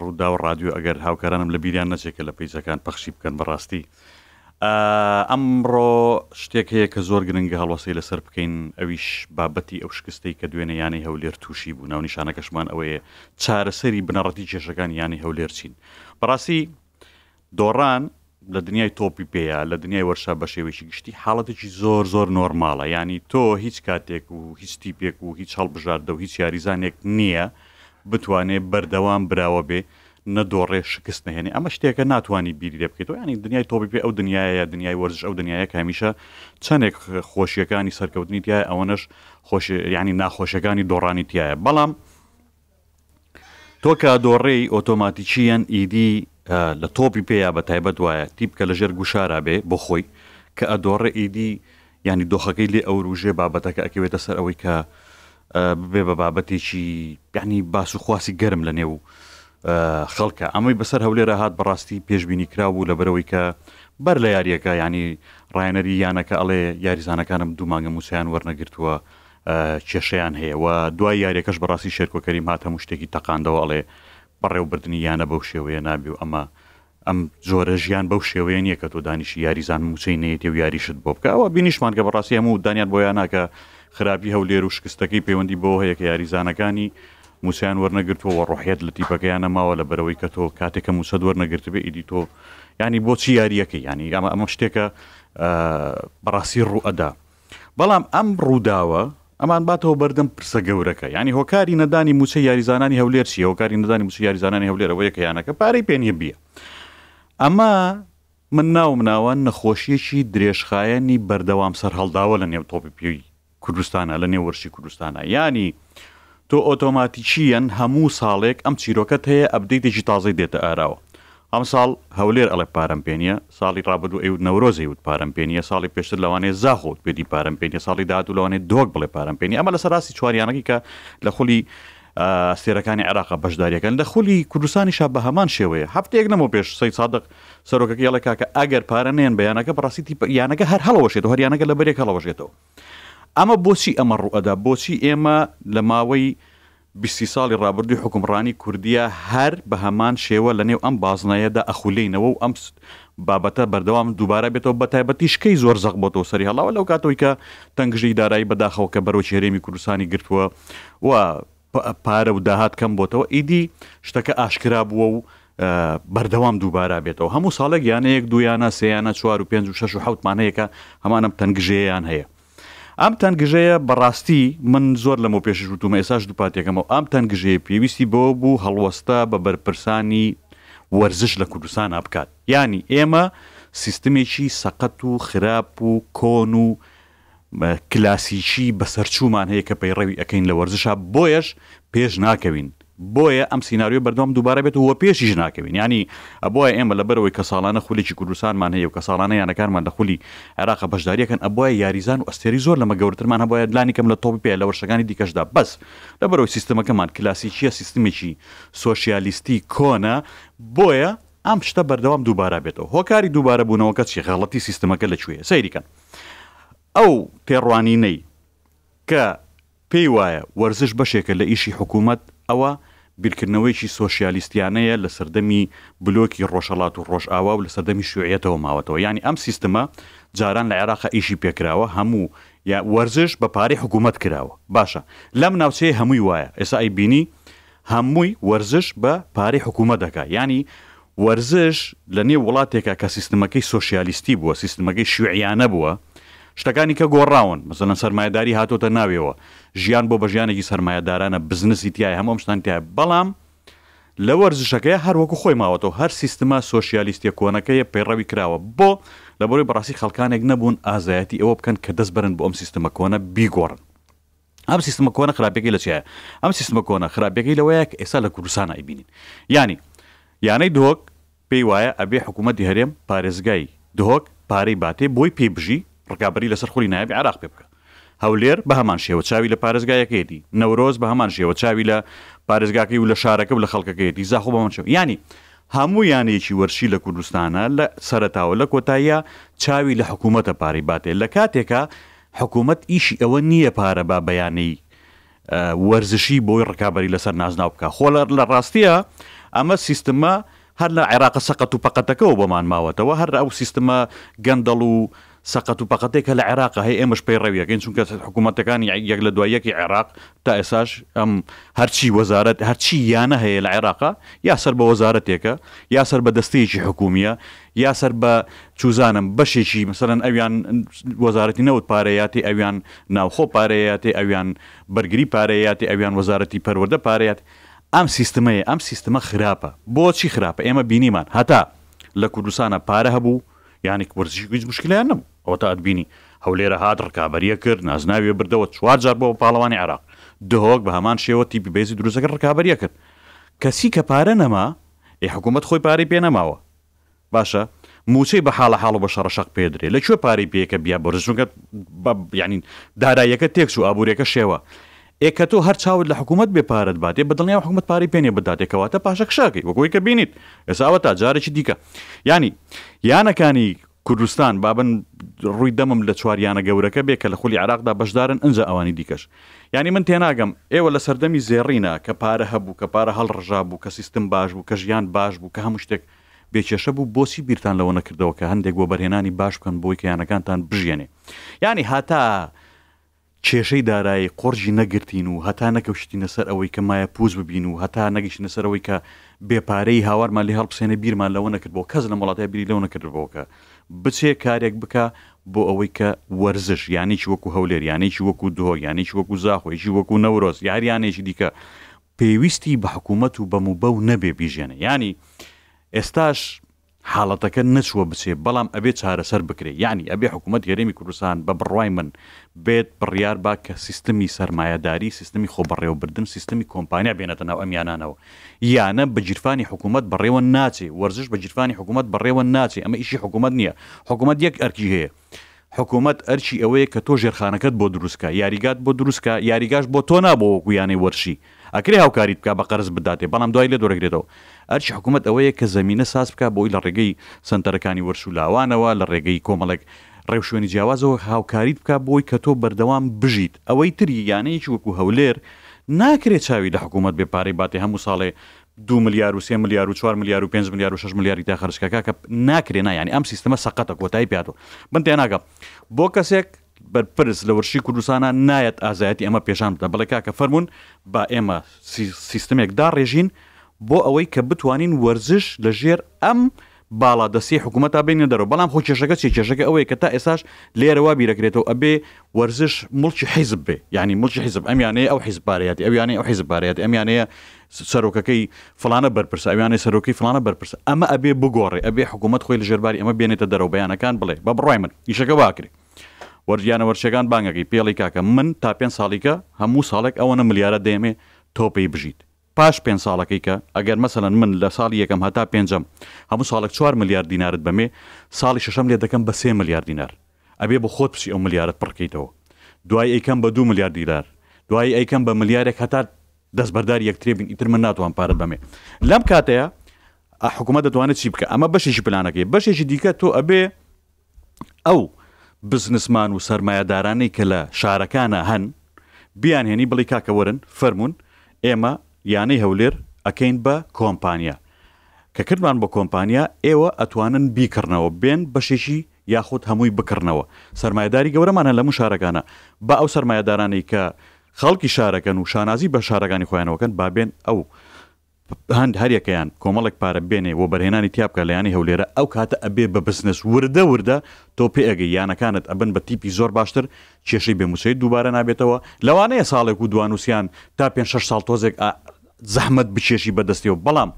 ڕووداو ڕادیۆ ئەگەر هاوکارانم لە بیریان نەچێت کە لە پەیجەکان پەخشی بکەن بەڕاستی ئەمڕۆ شتێک هەیە کە زۆر گرنگە هەڵوەسەی لەسەر بکەین ئەویش بابەتی ئەو شکستەی کە دوێنێ یانەی هەولێر تووشی بوو ناونیشانەکەشمان ئەوەیە چارەسەری بنەڕەتی کێشەکان یانی هەولێر چین بەڕاستی دۆڕان لە دنیای تۆپی پێیە لە دنیای وەرشە بە شێوەیەکی گشتی حاڵەتێکی زۆر زۆر نۆرماڵە یانی تۆ هیچ کاتێک و هیچ تیپێک و هیچ هەڵبژاردە و هیچ یاریزانێک نییە بتوانێت بەردەوام براوە بێ نەدۆڕێ شکست نهێنێ ئەمە شتێکە ناتوانانی بیری لێ بکەیتەوە ینی دنیای تۆبی پێ ئەو دنیاە دنیای وەرزش ئەو دنیاە کامیشە چەندێک خۆشیەکانی سەرکەوتنی تایە ئەوەنەش خۆش ینی ناخۆشەکانی دۆڕانی تایە بەڵام تۆ کە دۆڕێی ئۆتۆماتیکییەن ئیدی لە تۆپی پێیا بە تایبەت وایە تیپکە لەژێر گوشارا بێ بۆ خۆی کە ئەدۆڕێ ئیدی ینی دۆخەکەی لێ ئەوروژێ بابەتەکە ئەکەوێتە سەر ئەوەی کە ببێ بە بابەتێکی یعنی باس و خواسی گەرم لە نێو خەڵکە ئەمەی بەسەر هەولێرە هاات بەڕاستی پێشببینی کرا بوو لە بەرەوەی کە بەر لە یاریەکە ینی ڕایەنەری یانەکە ئەڵێ یاریزانەکانم دوو مانگە مووسیان وەرنەگرتووە کێشەیان هەیە و دوای یاریەکەش بەڕاستی شێرکۆ کەریم هات هەموو شتێکی تەقاندەوە ئەڵێ بەڕێو بردننی یانە بەو شێوەیە نابێ و ئەمە ئەم جۆرە ژیان بەو شێوەیە نییە کە تۆ دانیشی یاریزان موچەی نەیەتی و یاریشت بۆ بکە ئەوە بینیشمان کە بەڕاستی هەموو دانیان بۆیان ناکە خراپی هەولێر و شکستەکەی پەیوەندی بۆ هەیە کە یاریزانەکانی موچیان وەرنەگرتووە ڕحێت لە تیپەکەیان نەماوە لە بەرەوەی کە تۆ کاتێکە موچەت وەرنەگرتبێ ئیدی تۆ ینی بۆچی یاریەکە ینی ئەمە ئەمە شتێکە بەڕاستی ڕوئەدا بەڵام ئەم ڕووداوە ئەمان باتەوە بەردەم پرسە گەورەکە یانی هۆکاری نەدانی موچە یاریزانانی هەولێر چی هۆکاری نەدانی موچە یاریزانانی هەولێر ئەوەیە کە یانەکە پارەی پێ نیە بیە ئەمە من ناوم ناوە نەخۆشیەکی درێژخایەنی بەردەوام سەر هەڵداوە لە نێو تۆپی پێوی کوردستانە لە نێو وەرشی کوردستانە ینی تۆ ئۆتۆماتیکیەن هەموو ساڵێک ئەم چیرۆکەت هەیە ئەبدەیتێکی تازەی دێتە ئاراوە ئەمساڵ هەولێر ئەڵێ پارەم پێ نییە، ساڵی ڕابردوو ئەیوت نەورۆز ئەیوت پارەم پێ نییە، ساڵی پێشتر لەوانەیە زاخۆ وتبێتی پارەم پێ نییە، ساڵی داهاتوو لەوانەیە دهۆک بڵێ پارەم پێ نییە، ئەمە لەسەر ئاستی چوار یانەکەی کە لە خولی ئەستێرەکانی عێراقە بەشداری ئەکەن، لە خولی کوردستانیشا بە هەمان شێوەیە، هەفتەیەک لەمەو پێش سەیدسادق سەرۆکەکەی ئەڵێ کاکە ئەگەر پارە نەیەن بە یانەکە بەڕاستی تیپە یانەکە هەر هەڵەوەشێتەوە هەر یانەکە لە بەرێک هەڵەوەشێتەوە، ئەمە بۆچی ئەمە ڕووئەدا بۆچی ئێمە لە ماوەی بیستی ساڵی ڕابردووی حوکمڕانی کوردییە هەر بە هەمان شێوە لە نێو ئەم بازنەیەدا ئەخولێینەوە و ئەم بابەتە بەردەوام دووبارە بێتەوە بە تایبەتی شکەی زۆر زەق بۆتەوە سەری هەڵاوە لەو کاتەوەی کە تەنگژەی دارایی بە داخەوە کە بەرۆکی هەرێمی کوردستانی گرتووە و پارە و داهات کەم بۆتەوە ئیدی شتەکە ئاشکرا بووە و بەردەوام دووبارە بێتەوە هەموو ساڵێک یانەیەک دوو یانە سێ یانە چوار و پێنج و شەش و حەوت مانەیەکە هەمانەم تەنگژەیەیان هەیە ئەم تەنگژەیە بەڕاستی من زۆر لەمەو پێشش وتومە ئێساش دووپاتێکەمەوە ئەم تەنگژەیە پێویستی بەوە بوو هەڵوەستە بە بەرپرسانی وەرزش لە کوردستانا بکات یانی ئێمە سیستمێکی سەقەت و خراپ و کۆن و کلاسیکی بەسەرچوومان هەیە کە پەیڕەوی ئەەکەین لە وەرزشا بۆیەش پێش ناکەوین بۆیە ئەم سیناریۆ بەردەوام دووبارە بێت و وەپێشیش ناکەوین یانی ئەبوایە ئێمە لەبەرئەوەی کە ساڵانە خولێکی کوردستانمان هەیە و کە ساڵانە یانەکانمان لە خولی عێراقا بەشداری ئەکەن ئەبوایە یاریزان و ئەستێرەی زۆر لەمە گەورەترمان هەبوایە لانیکەم لە تۆپی پێ لە وەرشەکانی دیکەشدا بەس لەبەرئەوەی سیستمەکەمان کلاسیکیە سیستمێکی سۆشیالیستی کۆنە بۆیە ئەم شتە بەردەوام دووبارە بێتەوە هۆکاری دووبارە بوونەوەکە چی غەڵەتی سیستمەکە لەکوێیە سەیری کەن ئەو تێڕوانینەی کە پێی وایە وەرزش بەشێکە لە ئیشی حکوومەت، ئەوە بیرکردنەوەیەکی سۆشیالیستیانەیە لە سەردەمی بلۆکی ڕۆژهەڵات و ڕۆژئاوا و لە سەردەمی شیوعیەتەوە ماوەتەوە، یانی ئەم سیستمە جاران لە عێراقا ئیشی پێ کراوە، هەموو وەرزش بە پارەی حکوومەت کراوە، باشە لەم ناوچەیە هەمووی وایە، ئێستا ئەیبینی هەمووی وەرزش بە پارەی حکوومەت دەکا یانی وەرزش لە نێو وڵاتێکا کە سیستمەکەی سۆشیالیستی بووە سیستمەکەی شیوعیانە بووە شتەکانی کە گۆڕاون مەسەلەن سەرمایەداری هاتۆتە ناوێەوە ژیان بۆ بە ژیانێکی سەرمایەدارانە بزنسی تایە هەموو ئەم شتان تایە بەڵام لە وەرزشەکەی هەر وەکو خۆی ماوەتەوە هەر سیستمە سۆشیالیستیە کۆنەکەی پەیڕەوی کراوە بۆ لەبەرەوەی بەڕاستی خەڵکانێک نەبوون ئازایەتی ئەوە بکەن کە دەست بەرن بۆ ئەم سیستمە کۆنە بیگۆڕن ئەم سیستمە کۆنە خراپیەکەی لە چیایە ئەم سیستمە کۆنە خراپیەکەی لەوەیە کە ئێستا لە کوردستان ئەیبینین یانی یانەی دۆک پێی وایە ئەبێ حکوومەتتی هەرێم پارێزگای دهۆک پارەی باتێ بۆی پێی بژی ڕکابی لەسەر خولی نایب عراق پێ بکە هەولێر بە هەمان شێوە چاوی لە پارێزگایەکەیەتی نەورۆز بە هەمان شێوە چاوی لە پارێزگاکەی و لە شارەکە و لە خەڵکەکەیەتی زاخۆ بەمان شێوە ینی هەموو یانێکی وەرشی لە کوردستانە لە سەرتاوە لە کۆتاییە چاوی لە حکوومەتە پارەی باتێ لە کاتێکە حکومەت ئیشی ئەوە نییە پارە با بەیانەی وەرزشی بۆی ڕکابەری لەسەر نازناو بکا خۆ لە ڕاستیە ئەمە سیستمە هەر لە عێراقە سەقەت و پەقەتەکەەوە بۆمان ماوەتەوە هەر ئەو سیستمە گەندەڵ و سەقەت و پەقەتێک کە لە عێراق هەیە ئێمەش پێی ڕەویەکەین چونکە حکوومەتەکانی یەک لە دواییەکی عێراق تا ئێساش ئەم هەرچی وەزارەت هەرچی یانە هەیە لە عێراقا یا سەر بە وەزارەتێکە یا سەر بە دەستەیەکی حکومیە یا سەر بە چوزانم بەشێکی مەسەلەن ئەویان وەزارەتی نەوت پارەیەتی ئەویان ناوخۆ پارەیەتی ئەویان بەرگری پارەیەتی ئەویان وەزارەتی پەروەردە پارەیەت ئەم سیستمەیە ئەم سیستمە خراپە بۆچی خراپە ئێمە بینیمان هەتا لە کوردستانە پارە هەبوو یانێک وەرزشی هیچ مشکلیان نەبوو ئەوە تا ئەتبینی هەولێرە هات ڕکابەریە کرد نازناویێ بردەوە چوار جار بۆ پاڵەوانی عێراق دهۆک بە هەمان شێوە تیپی بەیزی دروستەکە ڕکابەریە کرد کەسی کە پارە نەما ئێ حکومەت خۆی پارەی پێ نەماوە باشە موچەی بە حاڵە حاڵ و بە شەڕە شەق پێ درێ لە کوێ پارەی پێ کە بیا بەرز چونکە یعنی داراییەکە تێک چوو ئابوورەکە شێوە ئێ کە تۆ هەر چاوت لە حکوومەت بێ پارەت باتێ بە دڵنیا حکوومەت پارەی پێێ بداتێ کەواتە پاشە کشاکەی وەگوی کە بینیت ئێساوە تا جارێکی دیکە ینی یانەکانی کوردستان بابن ڕووی دەمم لە چوار یانە گەورەکە بێ کە لە خولی عێراقدا بەشدارن ئنجا ئەوانی دیکەش یانی من تێناگەم ئێوە لە سەردەمی زێڕینە کە پارە هەبوو کە پارە هەڵڕژابوو کە سیستم باش بوو کە ژیان باش بوو کە هەموو شتێک بێ کێشە بوو بۆچی بیرتان لەوە نەکردەوە کە هەندێک وەبەرهێنانی باش بکەن بۆی کە یانەکانتان بژیەنێ یانی هاتا کێشەی دارایی قۆرجی نەگرتین و هەتا نەکەوشتینە سەر ئەوەی کە مایەپووچ ببین و هەتا نەگەشتینە سەر ئەوەی کە بێ پارەیی هاوارمان لێ هەڵبسێنێ بیرمان لەوە نەکردبۆوە کەس لەم وڵاتە بیری لەوە نەکردبۆوە کە بچێ کارێک بکا بۆ ئەوەی کە وەرزش یانێکی وەکوو هەولێر یانێکی وەکوو دهۆک یانێکی وەکوو زاخۆ یەکی وەکوو نەورۆز یا هەر یانێکی دیکە پێویستی بە حکوومەت و بەم و بەو نەبێ بیژێنێ یانی ئێستاش حاڵەتەکە نەچووە بچێ بەڵام ئەبێ چارەسەر بکرێ یەعنی ئەبێ حکوومەت هێرێمی کوردستان بە بڕوای من بێت بڕیار با کە سیستمی سەرمایەداری سیستمی خۆبەڕێوەبردن سیستمی کۆمپانیا بێنێتە ناو ئەم یانانەوە یانە بە گیرفانی حکوومەت بەڕێوە ناچێ وەرزش بە گیرفانی حکوومەت بەڕێوە ناچێ ئەمە ئیشی حکوومەت نییە حکوومەت یەک ئەرکی هەیە حکومەت ئەرکی ئەوەیە کە تۆ ژێرخانەکەت بۆ دروست کا یاریگات بۆ دروست کا یاریگاش بۆ تۆ نا بۆ وەکو یانەی وەرشی ئەکرێ هاوکاریت بکا بە قەرز بداتێ بەڵام دوای لێت وەرەگرێتەوە ئەرکی حکومەت ئەوەیە کە زەمینە ساز بکا بۆی لە ڕێگەی سەنتەرەکانی وەرش و لاوانەوە لە ڕێگەی کۆمەڵێک ڕێوشوێنی جیاوازەوە هاوکاریت بکا بۆی کە تۆ بەردەوام بژیت ئەوەی تر یانەیەکی وەکو هەولێر ناکرێ چاوی لە حکومەت بێ پارەی باتێ هەموو ساڵێ دوو ملیار و سێ ملیار و چوار ملیار و پێنج ملیار و شەش ملیاری تیا خەرج کە کاکە ناکرێ نا یانی ئەم سیستمە سەقەتە کۆتایی پێاتوە من تێناگەم بۆ کەسێک بەرپرس لە ورشی کوردستانە نایەت ئازایەتی ئەمە پێشان بدە بڵێ کاکە فەرمونون با ئێمە سیستمێک داڕێژین بۆ ئەوەی کە بتوانین وەرزش لەژێر ئەم باڵا دەستی حکومەتا بێنینە دەرەوە بەڵام خۆ کێشەکە چیە کێشەکە ئەوەیە کە تا ئێستاش لێرە وا بیرەکرێتەوە ئەبێ وەرزش مڵکی حیزب بێ یعنی مڵکی حیزب ئەم یانەیە ئەو حیزب پارەیەتی ئەو یانەی ئەو حیزب پارەیەتی ئەم یانەیە سەرۆکەکەی فلانە بەرپرسە ئەو یانەی سەرۆکی فلانە بەرپرسە ئەمە ئەبێ بگۆڕێ ئەبێ حکوومەت خۆی لە ژێرباری ئەمە بێنێتە دەرەوە بەیانەکان بڵێ بە بڕای من ئیشەکە واکرێ وەرجیانە وەرچەکان بانگەکەی پێڵی کاکە من تا پێنج ساڵیکە هەموو ساڵێک ئەوەنە ملیارە دێمێ تۆپی بژیت پاش پێنج ساڵەکەی کە ئەگەر مەسەلەن من لە ساڵی یەکەم هەتا پێنجەم هەموو ساڵێک چوار ملیار دینارت بەمێ ساڵی شەشەم لێت دەکەم بە سێ ملیار دینار ئەبێ بۆ خۆت بچی ئەو ملیارەت پڕ کەیتەوە دوایی ئەیکەم بە دوو ملیار دینار دوایی ئەیکەم بە ملیارێک هەتا دەستبەرداری یەکترێ بین ئیتر من ناتوان پارەت بەمێ لەم کاتەیە حکومەت دەتوانێت چی بکە ئەمە بەشێکی پلانەکەی بەشێکی دیکە تۆ ئەبێ ئەو بزنسمان و سەرمایەدارانەی کە لە شارەکانا هەن بیانهێنی بڵی کاکە وەرن فەرموون ئێمە یانەی هەولێر ئەکەین بە کۆمپانیا کە کردمان بە کۆمپانیا ئێوە ئەتوانن بیکڕنەوە بێن بەشێکی یاخود هەمووی بکڕنەوە سەرمایەداری گەورەمان هەن لە هەموو شارەکانە با ئەو سەرمایەدارانەی کە خەڵکی شارەکەن و شانازی بە شارەکانی خۆیانەوەکەن بابێن ئەو هەند هەریەکەیان کۆمەڵێک پارە بێنێ وەبەرهێنانی تیا بکا لە یانەی هەولێرە ئەو کاتە ئەبێ بە بزنس وردە وردە تۆ پێ ئەگەی یانەکانت ئەبن بە تیپی زۆر باشتر کێشەی بێ موچەیت دووبارە نابێتەوە لەوانەیە ساڵێک و دوانوسیان تا پێنج شەش ساڵ تۆزێک ئا زەحمەت بکێشی بە دەستیەوە بەڵام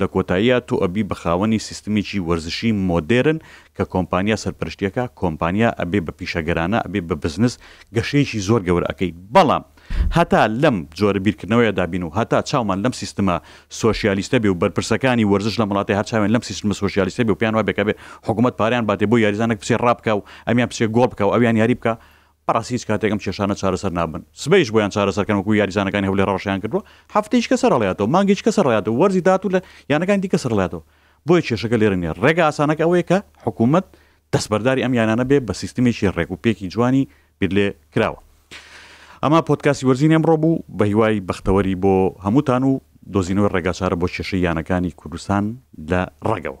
لە کۆتاییا تۆ ئەبی بە خاوەنی سیستمێکی وەرزشی مۆدێرن کە کۆمپانیا سەرپەرشتیەکا کۆمپانیا ئەبێ بە پیشەگەرانە ئەبێ بە بزنس گەشەیەکی زۆر گەورە ئەکەی بەڵام هەتا لەم جۆرە بیرکردنەوەیەدا بین و هەتا چاومان لەم سیستمە سۆشیالیستە بێ و بەرپرسەکانی وەرزش لەم وڵاتەی هەر چاویان لەم سیستمە سۆشیالیستە بێ و پێیان وابێ کەبێ حکوومەت پارەیان باتێ بۆ یاریزانەک بچێ ڕا بکا و ئەمیان بچێ گۆڵ بکا و ئەویان یاری بکا، بەڕاستی هیچ کاتێک ئەم کێشانە چارەسەر نابن. سبەیش بۆیان چارەسەر کەن وەکوو یاریزانەکانی هەولێر ڕەشیان کردووە، هەفتەیشکە سەرەڵیاتەوە، مانگێکیشکە سەرەڵیاتەوە، وەرزی داهاتوو لە یانەکانی دیکە سەرەڵیاتەوە. بۆیە کێشەکە لێرە نییە. ڕێگا ئاسانەکە ئەوەیە کە حکوومەت دەستبەرداری ئەم یانانە بێ بە سیستمێکی ڕێک و پێکی جوانی بیرلێ کراوە ئەمە پۆدکاسی وەرزینی ئەمڕۆ بوو بە هیوای بەختەوەری بۆ هەمووتان و دۆزینەوەی ڕێگاچارە بۆ کێشەی یانەکانی کوردستان لە ڕەگەوە.